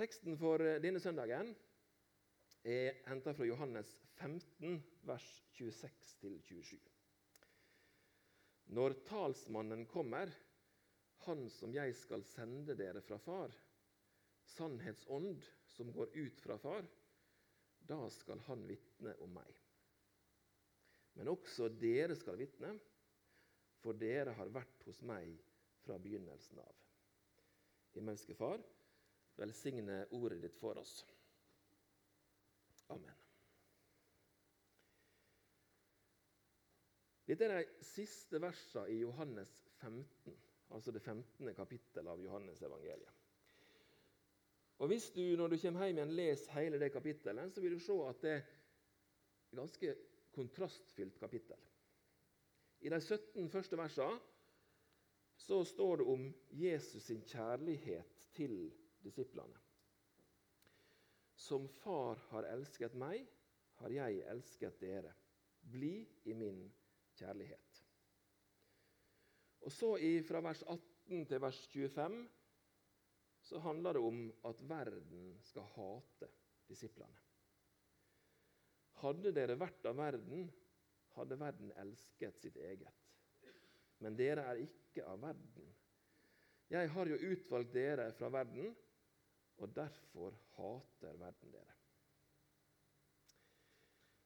Teksten for eh, denne søndagen er henta fra Johannes 15, vers 26-27. Når talsmannen kommer, han som jeg skal sende dere fra far, sannhetsånd som går ut fra far, da skal han vitne om meg. Men også dere skal vitne, for dere har vært hos meg fra begynnelsen av. Himmelske Far, velsigne ordet ditt for oss. Amen. Dette er de siste versene i Johannes 15, altså det 15. kapittel av Johannes evangeliet. Og Hvis du når du kommer hjem igjen leser hele det kapittelet, så vil du se at det er et ganske kontrastfylt kapittel. I de 17 første versene så står det om Jesus sin kjærlighet til disiplene. Som Far har elsket meg, har jeg elsket dere. Bli i min kjærlighet. Og så Fra vers 18 til vers 25 så handler det om at verden skal hate disiplene. Hadde dere vært av verden, hadde verden elsket sitt eget. Men dere er ikke av verden. Jeg har jo utvalgt dere fra verden, og derfor hater verden dere.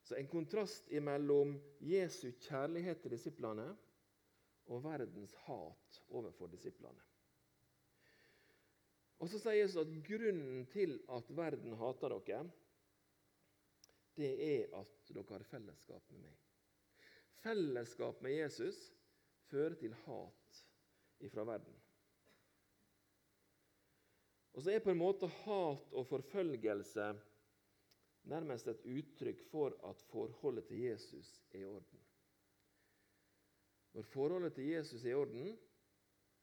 Så en kontrast mellom Jesu kjærlighet til disiplene og verdens hat overfor disiplene. Og så sier Jesus at grunnen til at verden hater dere, det er at dere har fellesskap med meg. Fellesskap med Jesus fører til hat ifra verden. Og så er på en måte hat og forfølgelse nærmest et uttrykk for at forholdet til Jesus er i orden. Når forholdet til Jesus er i orden,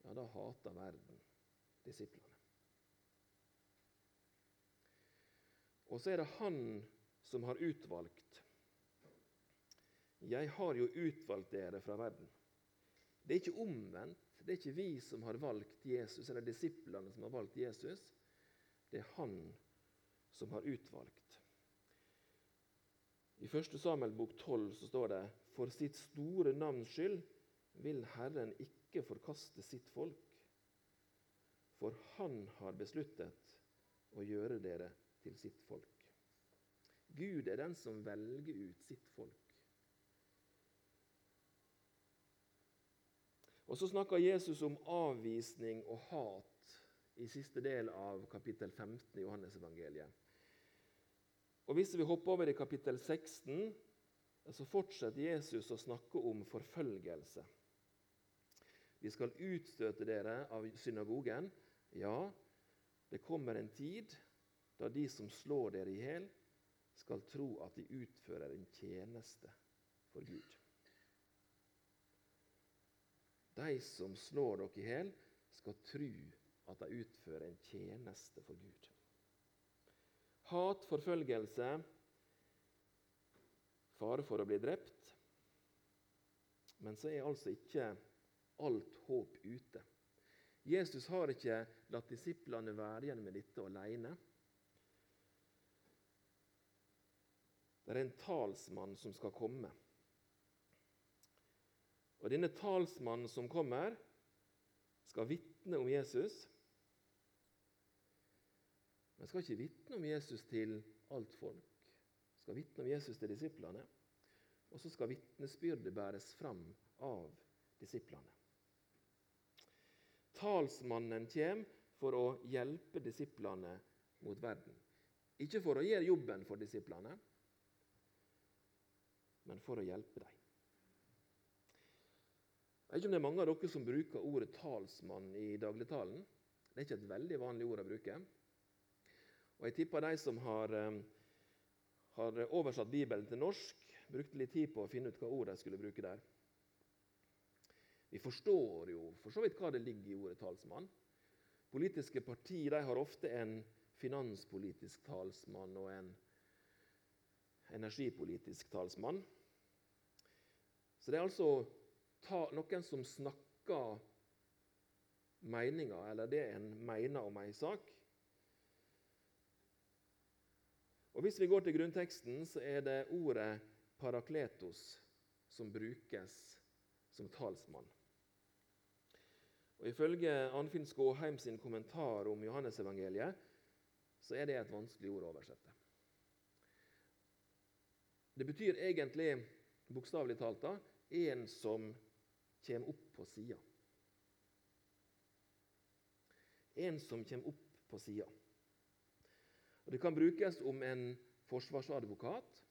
ja, da hater verden disiplene. Og så er det han som har utvalgt. Jeg har jo utvalgt dere fra verden. Det er ikke omvendt. Det er ikke vi som har valgt Jesus, eller disiplene som har valgt Jesus. Det er han som har utvalgt. I 1. Samuel bok 12 så står det For sitt store navns skyld vil Herren ikke forkaste sitt folk. For han har besluttet å gjøre dere til sitt folk. Gud er den som velger ut sitt folk. Og Så snakker Jesus om avvisning og hat i siste del av kapittel 15 i Johannesevangeliet. Og Hvis vi hopper over i kapittel 16, så fortsetter Jesus å snakke om forfølgelse. Vi skal utstøte dere av synagogen. Ja, det kommer en tid da de som slår dere i hjel, skal tro at de utfører en tjeneste for Gud. De som slår dere i hjel, skal tro at de utfører en tjeneste for Gud. Hat, forfølgelse, fare for å bli drept. Men så er altså ikke alt håp ute. Jesus har ikke latt disiplene være igjen med dette alene. Det er en talsmann som skal komme. Og denne talsmannen som kommer, skal vitne om Jesus. Men skal ikke vitne om Jesus til alt folk. Skal vitne om Jesus til disiplene. Og så skal vitnesbyrdet bæres fram av disiplene. Talsmannen kommer for å hjelpe disiplene mot verden. Ikke for å gjøre jobben for disiplene, men for å hjelpe dem. Jeg vet ikke om det er mange av dere som bruker ordet 'talsmann' i dagligtalen. Det er ikke et veldig vanlig ord å bruke. Og Jeg tipper de som har, eh, har oversatt Bibelen til norsk, brukte litt tid på å finne ut hva ord de skulle bruke der. Vi forstår jo for så vidt hva det ligger i ordet 'talsmann'. Politiske partier har ofte en finanspolitisk talsmann og en energipolitisk talsmann. Så det er altså ta, noen som snakker meninga, eller det en mener om ei sak, Og Hvis vi går til grunnteksten, så er det ordet parakletos som brukes som talsmann. Og Ifølge Arnfinn Skåheim sin kommentar om Johannesevangeliet så er det et vanskelig ord å oversette. Det betyr egentlig, bokstavelig talt, da, en som kommer opp på sida. En som kommer opp på sida. Det kan brukes om en forsvarsadvokat.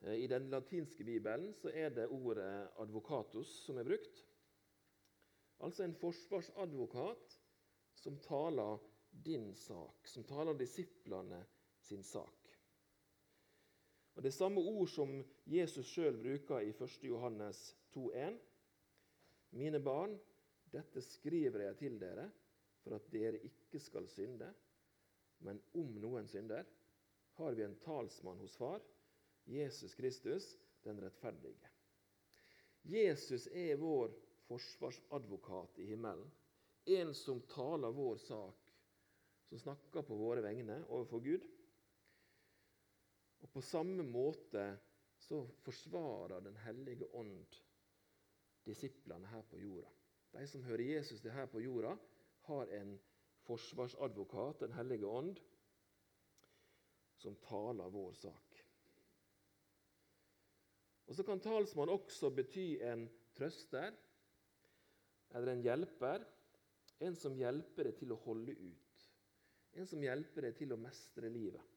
I den latinske bibelen er det ordet 'advocatus' som er brukt. Altså en forsvarsadvokat som taler din sak, som taler disiplene sin sak. Og Det er samme ord som Jesus sjøl bruker i 1. Johannes 2,1. Mine barn, dette skriver jeg til dere for at dere ikke skal synde. Men om noen synder, har vi en talsmann hos Far, Jesus Kristus, den rettferdige. Jesus er vår forsvarsadvokat i himmelen. En som taler vår sak, som snakker på våre vegne overfor Gud. Og På samme måte så forsvarer Den hellige ånd disiplene her på jorda. De som hører Jesus til her på jorda, har en forsvarsadvokat, Den hellige ånd, som taler vår sak. Og Så kan talsmann også bety en trøster eller en hjelper. En som hjelper deg til å holde ut. En som hjelper deg til å mestre livet.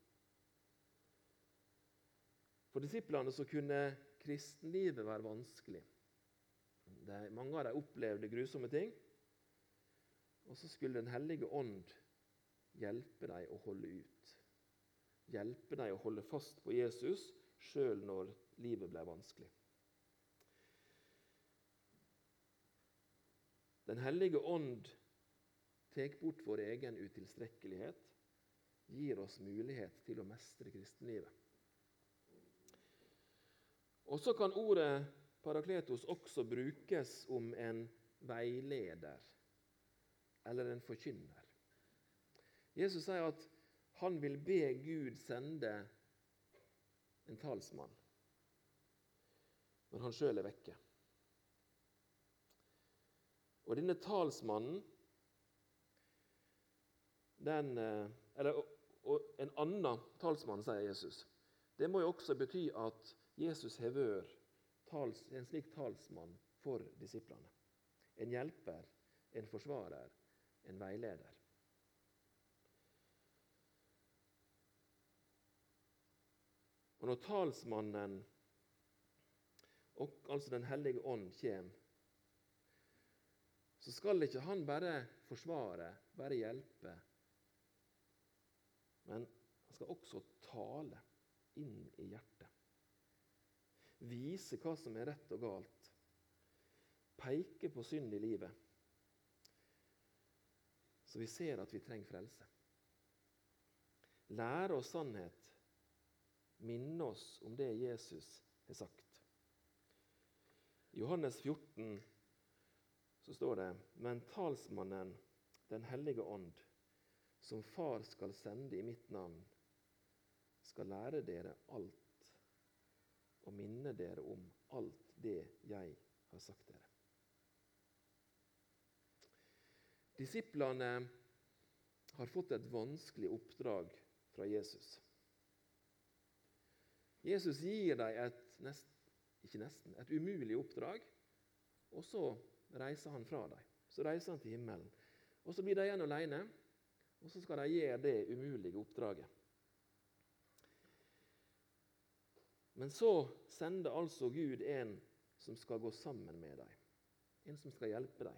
For disiplene så kunne kristenlivet være vanskelig. De, mange av dem opplevde grusomme ting. Og så skulle Den hellige ånd hjelpe dem å holde ut. Hjelpe dem å holde fast på Jesus sjøl når livet ble vanskelig. Den hellige ånd tar bort vår egen utilstrekkelighet, gir oss mulighet til å mestre kristenlivet. Og Så kan ordet parakletos også brukes om en veileder eller en forkynner. Jesus sier at han vil be Gud sende en talsmann når han sjøl er vekke. Og denne talsmannen den, eller, eller, og En annen talsmann, sier Jesus. Det må jo også bety at Jesus har vært en slik talsmann for disiplene. En hjelper, en forsvarer, en veileder. Og når talsmannen, altså Den hellige ånd, kommer, så skal ikke han bare forsvare, bare hjelpe. Men han skal også tale inn i hjertet. Vise hva som er rett og galt. Peke på synd i livet. Så vi ser at vi trenger frelse. Lære oss sannhet. Minne oss om det Jesus har sagt. I Johannes 14 så står det Men talsmannen, Den hellige ånd, som Far skal sende i mitt navn, skal lære dere alt og minne dere om alt det jeg har sagt dere. Disiplene har fått et vanskelig oppdrag fra Jesus. Jesus gir dem et, nest, nesten, et umulig oppdrag, og så reiser han fra dem. Så reiser han til himmelen. Og Så blir de igjen alene, og så skal de gjøre det umulige oppdraget. Men så sender altså Gud en som skal gå sammen med dem. En som skal hjelpe dem.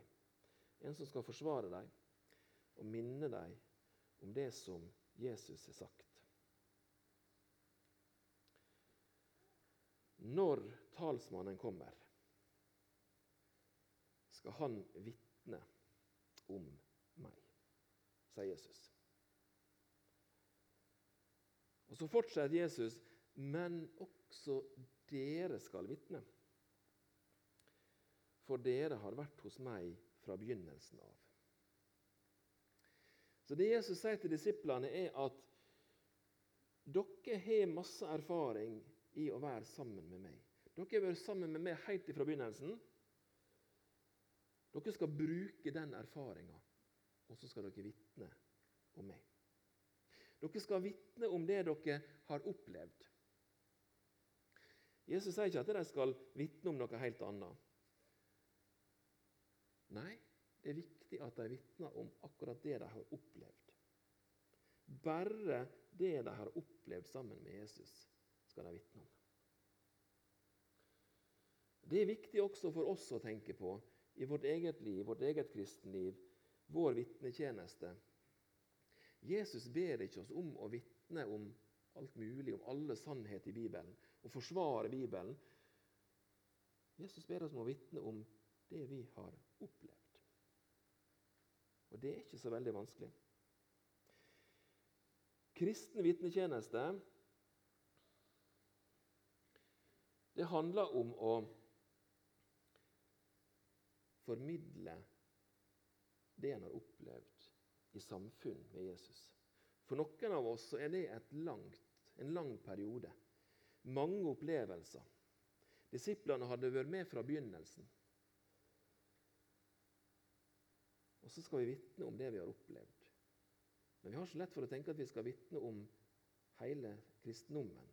En som skal forsvare dem og minne dem om det som Jesus har sagt. Når talsmannen kommer, skal han vitne om meg, sier Jesus. Og Så fortsetter Jesus, men også dere skal vitne. For dere har vært hos meg fra begynnelsen av. Så Det Jesus sier til disiplene, er at dere har masse erfaring i å være sammen med meg. Dere har vært sammen med meg helt fra begynnelsen. Dere skal bruke den erfaringa, og så skal dere vitne om meg. Dere skal vitne om det dere har opplevd. Jesus sier ikke at de skal vitne om noe helt annet. Nei, det er viktig at de vitner om akkurat det de har opplevd. Bare det de har opplevd sammen med Jesus, skal de vitne om. Det er viktig også for oss å tenke på i vårt eget liv, vårt eget kristenliv, vår vitnetjeneste. Jesus ber ikke oss om å vitne om alt mulig, om alle sannheter i Bibelen, og forsvare Bibelen. Jesus ber oss om å vitne om det vi har opplevd. Og det er ikke så veldig vanskelig. Kristen vitnetjeneste det handler om å formidle det en har opplevd i samfunn med Jesus. For noen av oss er det langt, en lang periode. Mange opplevelser. Disiplene hadde vært med fra begynnelsen. Og så skal vi vitne om det vi har opplevd. Men vi har så lett for å tenke at vi skal vitne om hele kristendommen.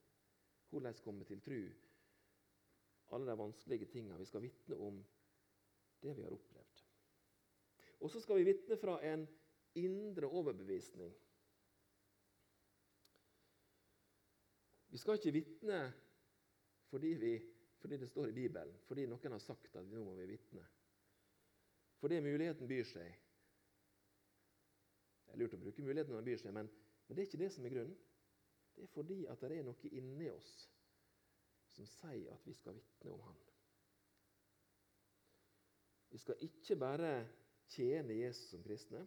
Hvordan komme til tru. Alle de vanskelige tingene. Vi skal vitne om det vi har opplevd. Og så skal vi vitne fra en indre overbevisning. Vi skal ikke vitne fordi, vi, fordi det står i Bibelen, fordi noen har sagt at nå må vi vitne. Fordi muligheten byr seg. Det er lurt å bruke muligheten når den byr seg, men, men det er ikke det som er grunnen. Det er fordi at det er noe inni oss som sier at vi skal vitne om Han. Vi skal ikke bare tjene Jesus som kristne.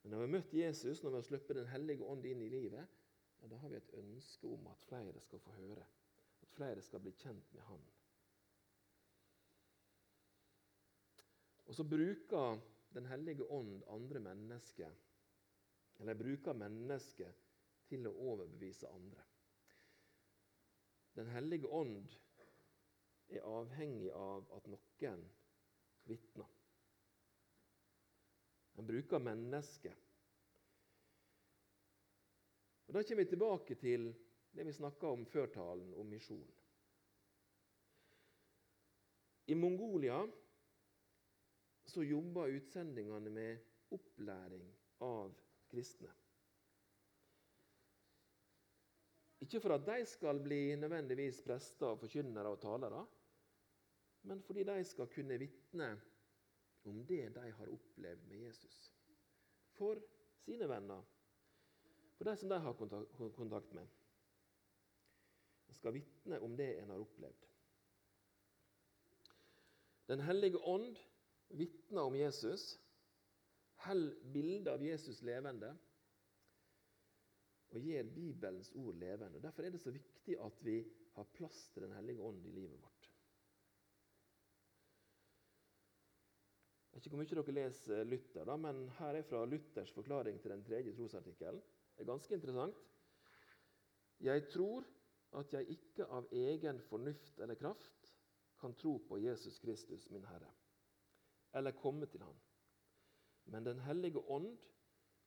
Men når vi har møtt Jesus, når vi har sluppet Den hellige ånd inn i livet, ja, da har vi et ønske om at flere skal få høre. At flere skal bli kjent med Han. Og så bruker Den hellige ånd andre mennesker, eller bruker mennesker til å overbevise andre. Den hellige ånd er avhengig av at noen vitner. Han bruker mennesket. Og Da kommer vi tilbake til det vi snakka om før talen, om misjon. I Mongolia så jobber utsendingene med opplæring av kristne. Ikke for at de skal bli nødvendigvis prester, forkynnere og talere, men fordi de skal kunne vitne om det de har opplevd med Jesus. For sine venner, for de som de har kontakt med. De skal vitne om det en har opplevd. Den hellige ånd vitner om Jesus, holder bildet av Jesus levende og gjør Bibelens ord levende. Derfor er det så viktig at vi har plass til Den hellige ånd i livet vårt. Jeg vet ikke hvor mye dere leser Luther, da, men her er fra Luthers forklaring til den tredje trosartikkelen. Det er ganske interessant. Jeg tror at jeg ikke av egen fornuft eller kraft kan tro på Jesus Kristus, min Herre, eller komme til Han. Men Den hellige ånd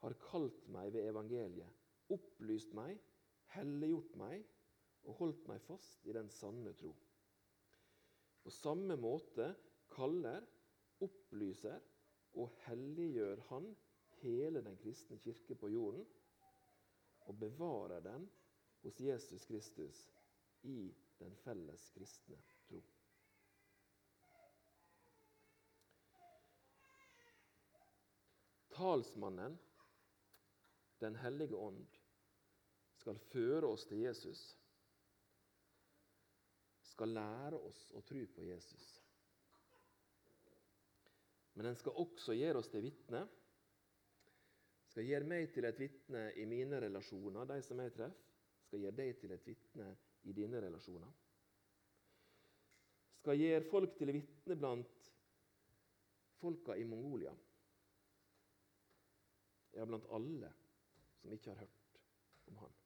har kalt meg ved evangeliet, opplyst meg, helliggjort meg og holdt meg fast i den sanne tro. På samme måte kaller opplyser og helliggjør Han hele den kristne kirke på jorden og bevarer den hos Jesus Kristus i den felles kristne tro. Talsmannen, Den hellige ånd, skal føre oss til Jesus, skal lære oss å tro på Jesus. Men den skal også gjøre oss til vitne. Skal gjøre meg til et vitne i mine relasjoner, de som jeg treffer. Skal gjøre deg til et vitne i dine relasjoner. Skal gjøre folk til vitne blant folka i Mongolia. Ja, blant alle som ikke har hørt.